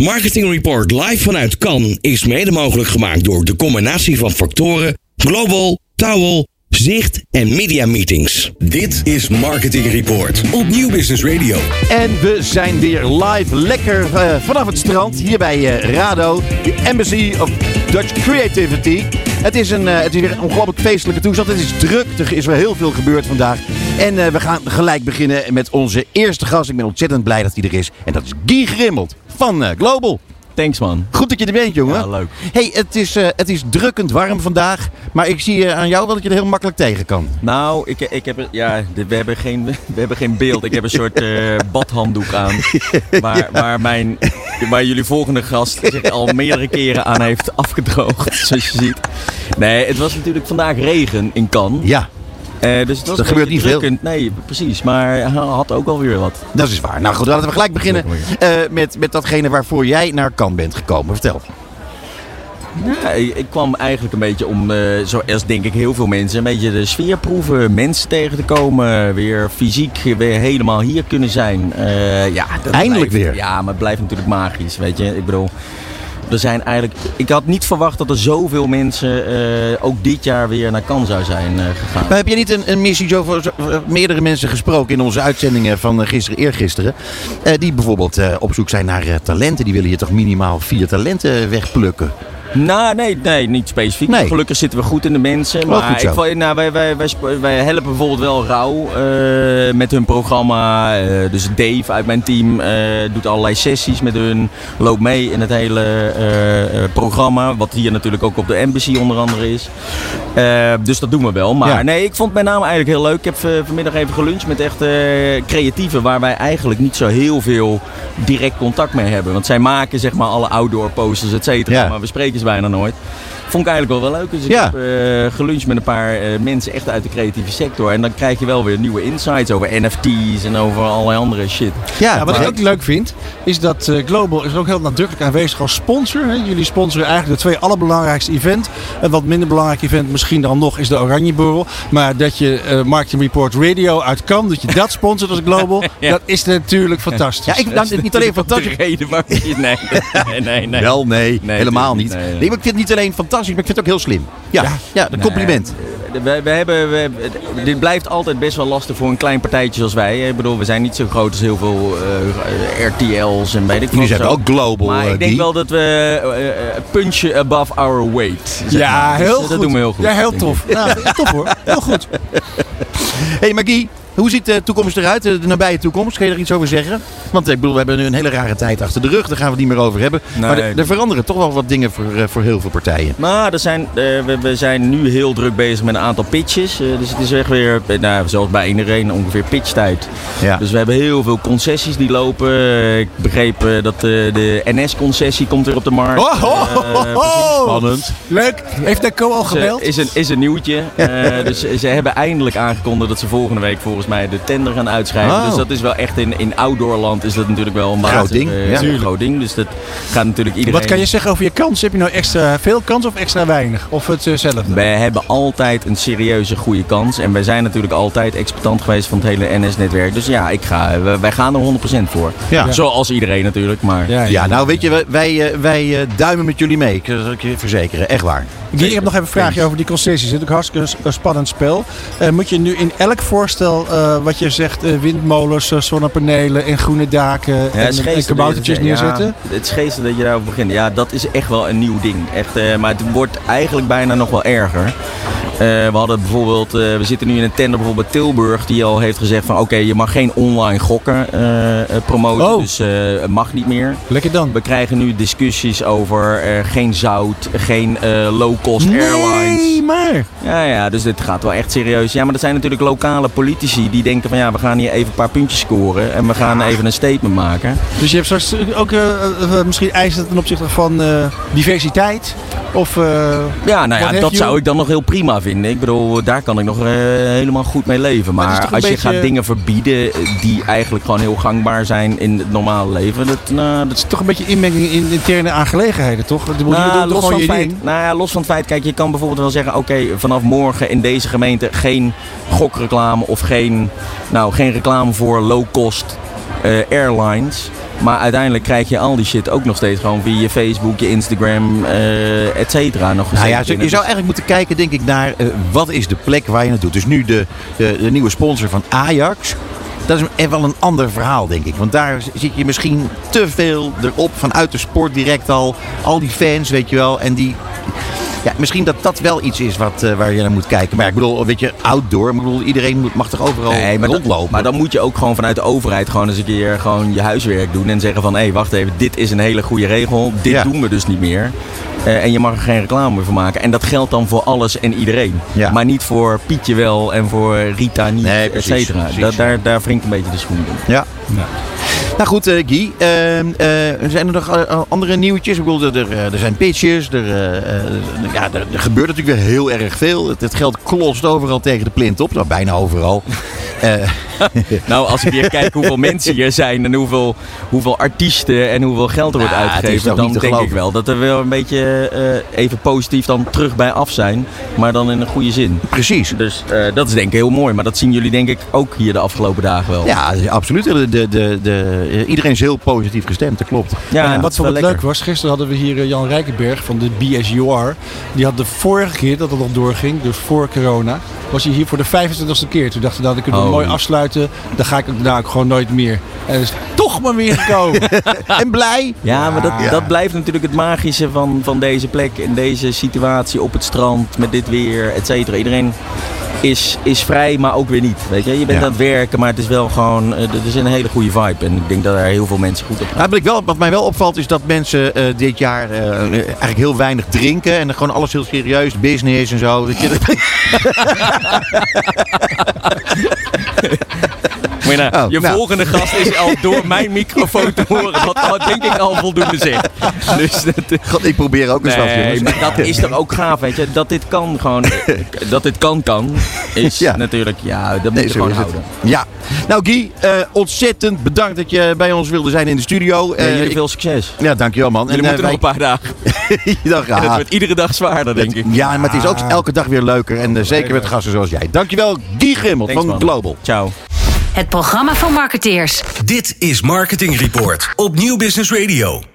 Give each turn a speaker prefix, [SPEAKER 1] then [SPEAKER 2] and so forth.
[SPEAKER 1] Marketing Report live vanuit Cannes is mede mogelijk gemaakt door de combinatie van factoren Global, Towel, Zicht en Media Meetings. Dit is Marketing Report op Nieuw Business Radio.
[SPEAKER 2] En we zijn weer live, lekker uh, vanaf het strand, hier bij uh, Rado, de Embassy of Dutch Creativity. Het is, een, uh, het is weer een ongelooflijk feestelijke toestand. Het is druk, er is weer heel veel gebeurd vandaag. En we gaan gelijk beginnen met onze eerste gast. Ik ben ontzettend blij dat hij er is. En dat is Guy Grimmelt van Global.
[SPEAKER 3] Thanks man.
[SPEAKER 2] Goed dat je er bent, jongen.
[SPEAKER 3] Ja, leuk.
[SPEAKER 2] Hey, het is, uh, het is drukkend warm vandaag. Maar ik zie uh, aan jou wel dat je er heel makkelijk tegen kan.
[SPEAKER 3] Nou, ik, ik heb, ja, we, hebben geen, we hebben geen beeld. Ik heb een soort uh, badhanddoek aan. Waar, waar, mijn, waar jullie volgende gast zich al meerdere keren aan heeft afgedroogd. Zoals je ziet. Nee, het was natuurlijk vandaag regen in Cannes.
[SPEAKER 2] Ja.
[SPEAKER 3] Uh, dus het was
[SPEAKER 2] dat gebeurt niet
[SPEAKER 3] drukkend. veel. Nee, precies. Maar hij had ook alweer wat.
[SPEAKER 2] Dat is waar. Nou goed, laten we gelijk beginnen uh, met, met datgene waarvoor jij naar Kan bent gekomen. Vertel.
[SPEAKER 3] Ja, ik kwam eigenlijk een beetje om, uh, zoals denk ik heel veel mensen, een beetje de sfeer proeven. Mensen tegen te komen. Weer fysiek weer helemaal hier kunnen zijn. ja,
[SPEAKER 2] Eindelijk
[SPEAKER 3] blijft,
[SPEAKER 2] weer.
[SPEAKER 3] Ja, maar het blijft natuurlijk magisch. Weet je, ik bedoel er zijn eigenlijk, ik had niet verwacht dat er zoveel mensen uh, ook dit jaar weer naar Cannes zou zijn uh, gegaan.
[SPEAKER 2] Maar heb je niet een, een missie voor meerdere mensen gesproken in onze uitzendingen van gisteren, eergisteren? Uh, die bijvoorbeeld op zoek zijn naar talenten. Die willen hier toch minimaal vier talenten wegplukken?
[SPEAKER 3] Nou, nee, nee, niet specifiek.
[SPEAKER 2] Nee.
[SPEAKER 3] Gelukkig zitten we goed in de mensen.
[SPEAKER 2] Wel
[SPEAKER 3] maar ik, nou, wij, wij, wij, wij, helpen bijvoorbeeld wel Rauw uh, met hun programma. Uh, dus Dave uit mijn team uh, doet allerlei sessies met hun. Loopt mee in het hele programma. Wat hier natuurlijk ook op de Embassy onder andere is. dus dat doen we wel. Maar
[SPEAKER 2] ja.
[SPEAKER 3] nee, ik vond mijn naam eigenlijk heel leuk. Ik heb vanmiddag even geluncht met echt creatieven. Waar wij eigenlijk niet zo heel veel direct contact mee hebben. Want zij maken zeg maar alle outdoor posters, et cetera.
[SPEAKER 2] Ja.
[SPEAKER 3] Maar we spreken ze bijna nooit. Vond ik eigenlijk wel wel leuk. Dus ik
[SPEAKER 2] Ja.
[SPEAKER 3] heb uh, geluncht met een paar uh, mensen echt uit de creatieve sector. En dan krijg je wel weer nieuwe insights over NFT's en over allerlei andere shit.
[SPEAKER 2] Ja,
[SPEAKER 4] Ja, wat ik
[SPEAKER 2] maar-
[SPEAKER 4] ook leuk vind, is dat eh, Global is ook heel nadrukkelijk aanwezig als sponsor. Hè. Jullie sponsoren eigenlijk de twee allerbelangrijkste events. Een wat minder belangrijk event misschien dan nog is de Oranje Borrel. Maar dat je eh Marketing Report Radio uit kan, dat je dat sponsort als Global,
[SPEAKER 3] Ja.
[SPEAKER 4] dat is natuurlijk fantastisch.
[SPEAKER 2] Ja, ik vind nou, niet alleen fantastisch.
[SPEAKER 3] De reden je... Nee, nee, nee. nee.
[SPEAKER 2] Wel, nee,
[SPEAKER 3] Nee,
[SPEAKER 2] helemaal niet. Nee, maar ik vind het niet alleen fantastisch, maar ik vind het ook heel slim. Ja, ja,
[SPEAKER 4] Ja.
[SPEAKER 2] een compliment.
[SPEAKER 3] Nee, we, we hebben, we, dit blijft altijd best wel lastig voor een klein partijtje zoals wij. Ik bedoel, we zijn niet zo groot als heel veel eh, RTL's en weet ik
[SPEAKER 2] Jullie
[SPEAKER 3] wat
[SPEAKER 2] zijn wel global,
[SPEAKER 3] Maar
[SPEAKER 2] eh,
[SPEAKER 3] ik denk wel dat we eh, eh, punchen above our weight. zeg
[SPEAKER 4] Ja,
[SPEAKER 3] maar. Dus,
[SPEAKER 4] heel
[SPEAKER 3] eh,
[SPEAKER 4] goed.
[SPEAKER 3] Dat doen we heel goed.
[SPEAKER 4] Ja, heel tof. Nou, tof hoor. Heel goed.
[SPEAKER 2] hey, Guy, hoe ziet de toekomst eruit? De nabije toekomst, kan je er iets over zeggen? Want ik bedoel, we hebben nu een hele rare tijd achter de rug. Daar gaan we het niet meer over hebben.
[SPEAKER 3] Nee.
[SPEAKER 2] Maar er- er veranderen toch wel wat dingen voor, eh, voor heel veel partijen.
[SPEAKER 3] Maar er zijn, eh, we, we zijn nu heel druk bezig met een aantal pitches. Eh, dus het is echt weer, nou, zoals bij iedereen, ongeveer pitchtijd.
[SPEAKER 2] Ja.
[SPEAKER 3] Dus we hebben heel veel concessies die lopen. Ik begreep dat eh, de NS-concessie komt weer op de markt.
[SPEAKER 4] Oh, oh.
[SPEAKER 2] Spannend.
[SPEAKER 4] Leuk. Heeft Deco al
[SPEAKER 3] Dus,
[SPEAKER 4] gebeld?
[SPEAKER 3] eh, is, een, is een nieuwtje. Eh, dus ze hebben eindelijk aangekondigd dat ze volgende week volgens mij de tender gaan uitschrijven.
[SPEAKER 2] Oh.
[SPEAKER 3] Dus dat is wel echt in, in outdoorland is dat natuurlijk wel een
[SPEAKER 2] Groot ding,
[SPEAKER 3] eh,
[SPEAKER 2] ja.
[SPEAKER 3] een groot ding. Dus dat gaat natuurlijk iedereen...
[SPEAKER 4] Wat kan je zeggen over je kans? Heb je nou extra veel kans of extra weinig? Of hetzelfde?
[SPEAKER 3] Wij hebben altijd een serieuze goede kans. En wij zijn natuurlijk altijd exploitant geweest van het hele NS-netwerk. Dus ja, ik ga, wij- wij gaan er 100% voor.
[SPEAKER 2] Ja.
[SPEAKER 3] Zoals iedereen natuurlijk. Maar
[SPEAKER 4] Ja,
[SPEAKER 2] Ja, nou weet je, wij- wij, eh, wij eh, duimen met jullie mee. Ik kan het je verzekeren, echt waar.
[SPEAKER 4] Ik heb nog even een vraagje over die concessies. Het is ook hartstikke een- spannend spel. Eh, moet je nu in elk voorstel eh, wat je zegt, eh, windmolens, zonnepanelen en groene daken
[SPEAKER 3] Ja,
[SPEAKER 4] en, en kaboutertjes neerzetten?
[SPEAKER 3] Het is geestig dat je daarover begint. Ja, dat is echt wel een nieuw ding. Echt, maar het wordt eigenlijk bijna nog wel erger. We hadden bijvoorbeeld, we zitten nu in een tender bijvoorbeeld bij Tilburg die al heeft gezegd van oké, je mag geen online gokken promoten.
[SPEAKER 4] Oh.
[SPEAKER 3] Dus het mag niet meer.
[SPEAKER 4] Lekker dan.
[SPEAKER 3] We krijgen nu discussies over geen zout, geen eh, low-cost airlines.
[SPEAKER 4] Nee, maar.
[SPEAKER 3] Ja, ja, dus dit gaat wel echt serieus. Ja, maar dat zijn natuurlijk lokale politici die denken van ja, we gaan hier even een paar puntjes scoren en we gaan even een statement maken.
[SPEAKER 4] Dus je hebt straks ook eh, eh, misschien eisen ten opzichte van eh, diversiteit? Of, eh,
[SPEAKER 3] Ja, nou ja, dat zou ik dan nog heel prima vinden. Ik bedoel, daar kan ik nog eh, helemaal goed mee leven.
[SPEAKER 4] Maar
[SPEAKER 3] als je gaat dingen verbieden die eigenlijk gewoon heel gangbaar zijn in het normale leven, dat, nou, dat
[SPEAKER 4] is toch een beetje inmenging in interne aangelegenheden, toch?
[SPEAKER 3] Nou, los, van feit, nou ja, los van het feit, kijk, je kan bijvoorbeeld wel zeggen: oké, vanaf morgen in deze gemeente geen gokreclame of geen, nou, geen reclame voor low cost eh, airlines. Maar uiteindelijk krijg je al die shit ook nog steeds gewoon via je Facebook, je Instagram, eh et cetera. Nog
[SPEAKER 2] Nou ja, je zou eigenlijk moeten kijken, denk ik, naar eh, wat is de plek waar je naartoe. Dus nu de, de, de nieuwe sponsor van Ajax. Dat is wel een ander verhaal, denk ik. Want daar zit je misschien te veel erop vanuit de sport direct al. Al die fans, weet je wel. En die. Ja, misschien dat dat wel iets is wat, eh, waar je naar moet kijken. Maar ik bedoel, weet je, outdoor. Ik bedoel, iedereen moet- mag toch overal
[SPEAKER 3] Nee, maar,
[SPEAKER 2] rondlopen?
[SPEAKER 3] maar dan moet je ook gewoon vanuit de overheid gewoon eens een keer gewoon je huiswerk doen. En zeggen van, hé, wacht even, dit is een hele goede regel. Dit
[SPEAKER 2] Ja.
[SPEAKER 3] doen we dus niet meer. Eh, en je mag er geen reclame meer van maken. En dat geldt dan voor alles en iedereen.
[SPEAKER 2] Ja.
[SPEAKER 3] Maar niet voor Pietje wel en voor Rita niet,
[SPEAKER 2] Nee,
[SPEAKER 3] et cetera.
[SPEAKER 2] precies.
[SPEAKER 3] Da- daar, daar wringt een beetje de schoen in.
[SPEAKER 2] Ja. Nou goed, eh, Guy. eh, eh, zijn er nog eh, andere nieuwtjes? Ik bedoel, er, er, zijn pitches. Er, ja, er, gebeurt natuurlijk weer heel erg veel. Het, het geld klost overal tegen de plint op. Nou, bijna overal. Eh,
[SPEAKER 3] Nou, als ik weer kijk hoeveel mensen hier zijn en hoeveel, hoeveel artiesten en hoeveel geld er wordt
[SPEAKER 2] Nou,
[SPEAKER 3] uitgegeven, dan denk ik wel dat er wel een beetje eh, even positief dan terug bij af zijn. Maar dan in een goede zin.
[SPEAKER 2] precies.
[SPEAKER 3] Dus eh, dat is denk ik heel mooi. Maar dat zien jullie denk ik ook hier de afgelopen dagen wel.
[SPEAKER 2] Ja, absoluut. De, de, de, de- iedereen is heel positief gestemd, dat klopt.
[SPEAKER 3] ja
[SPEAKER 4] en wat voor leuk was, gisteren hadden we hier Jan Rijkenberg van de BSUR. Die had de vorige keer dat het nog doorging, dus voor corona, was hij hier voor de 25e keer. Toen nou, dan kunnen we
[SPEAKER 3] Oh.
[SPEAKER 4] mooi afsluiten. Dan ga ik ook gewoon nooit meer. En is toch maar weer gekomen.
[SPEAKER 2] En blij.
[SPEAKER 3] Ja, maar dat,
[SPEAKER 2] Ja.
[SPEAKER 3] dat blijft natuurlijk het magische van, van deze plek. In deze situatie op het strand, met dit weer, et cetera. Iedereen is, is vrij, maar ook weer niet. Weet je? je bent
[SPEAKER 2] Ja.
[SPEAKER 3] aan het werken, maar het is wel gewoon... eh, Er is een hele goede vibe. En ik denk dat er heel veel mensen goed op gaan.
[SPEAKER 2] Nou, wat, wel, wat mij wel opvalt is dat mensen eh, dit jaar eh, eigenlijk heel weinig drinken. En gewoon alles heel serieus, business en zo. Dat je,
[SPEAKER 3] Nou,
[SPEAKER 2] Oh,
[SPEAKER 3] je
[SPEAKER 2] nou.
[SPEAKER 3] volgende gast is al door mijn microfoon te horen. Wat denk ik al voldoende zegt. Dus dat,
[SPEAKER 2] God, ik probeer ook eens wat,
[SPEAKER 3] Nee, maar dat is toch ook gaaf, weet je. Dat dit kan gewoon... Dat dit kan, kan. Is
[SPEAKER 2] Ja.
[SPEAKER 3] natuurlijk... Ja, dat moet
[SPEAKER 2] Nee,
[SPEAKER 3] je gewoon
[SPEAKER 2] het.
[SPEAKER 3] houden.
[SPEAKER 2] Ja. Nou Guy, eh, ontzettend bedankt dat je bij ons wilde zijn in de studio.
[SPEAKER 3] Ja,
[SPEAKER 2] Eh,
[SPEAKER 3] jullie
[SPEAKER 2] ik-
[SPEAKER 3] veel succes.
[SPEAKER 2] ja, dankjewel man.
[SPEAKER 3] Jullie
[SPEAKER 2] eh,
[SPEAKER 3] moeten nog een paar dagen.
[SPEAKER 2] Dag,
[SPEAKER 3] En het wordt iedere dag zwaarder, denk ik.
[SPEAKER 2] Ja, maar het is ook elke dag weer leuker. En zeker met gasten zoals jij. Dankjewel Guy Grimmel van
[SPEAKER 3] man.
[SPEAKER 2] Global.
[SPEAKER 3] Ciao.
[SPEAKER 5] Het programma van marketeers.
[SPEAKER 1] Dit is Marketing Report op Nieuw Business Radio.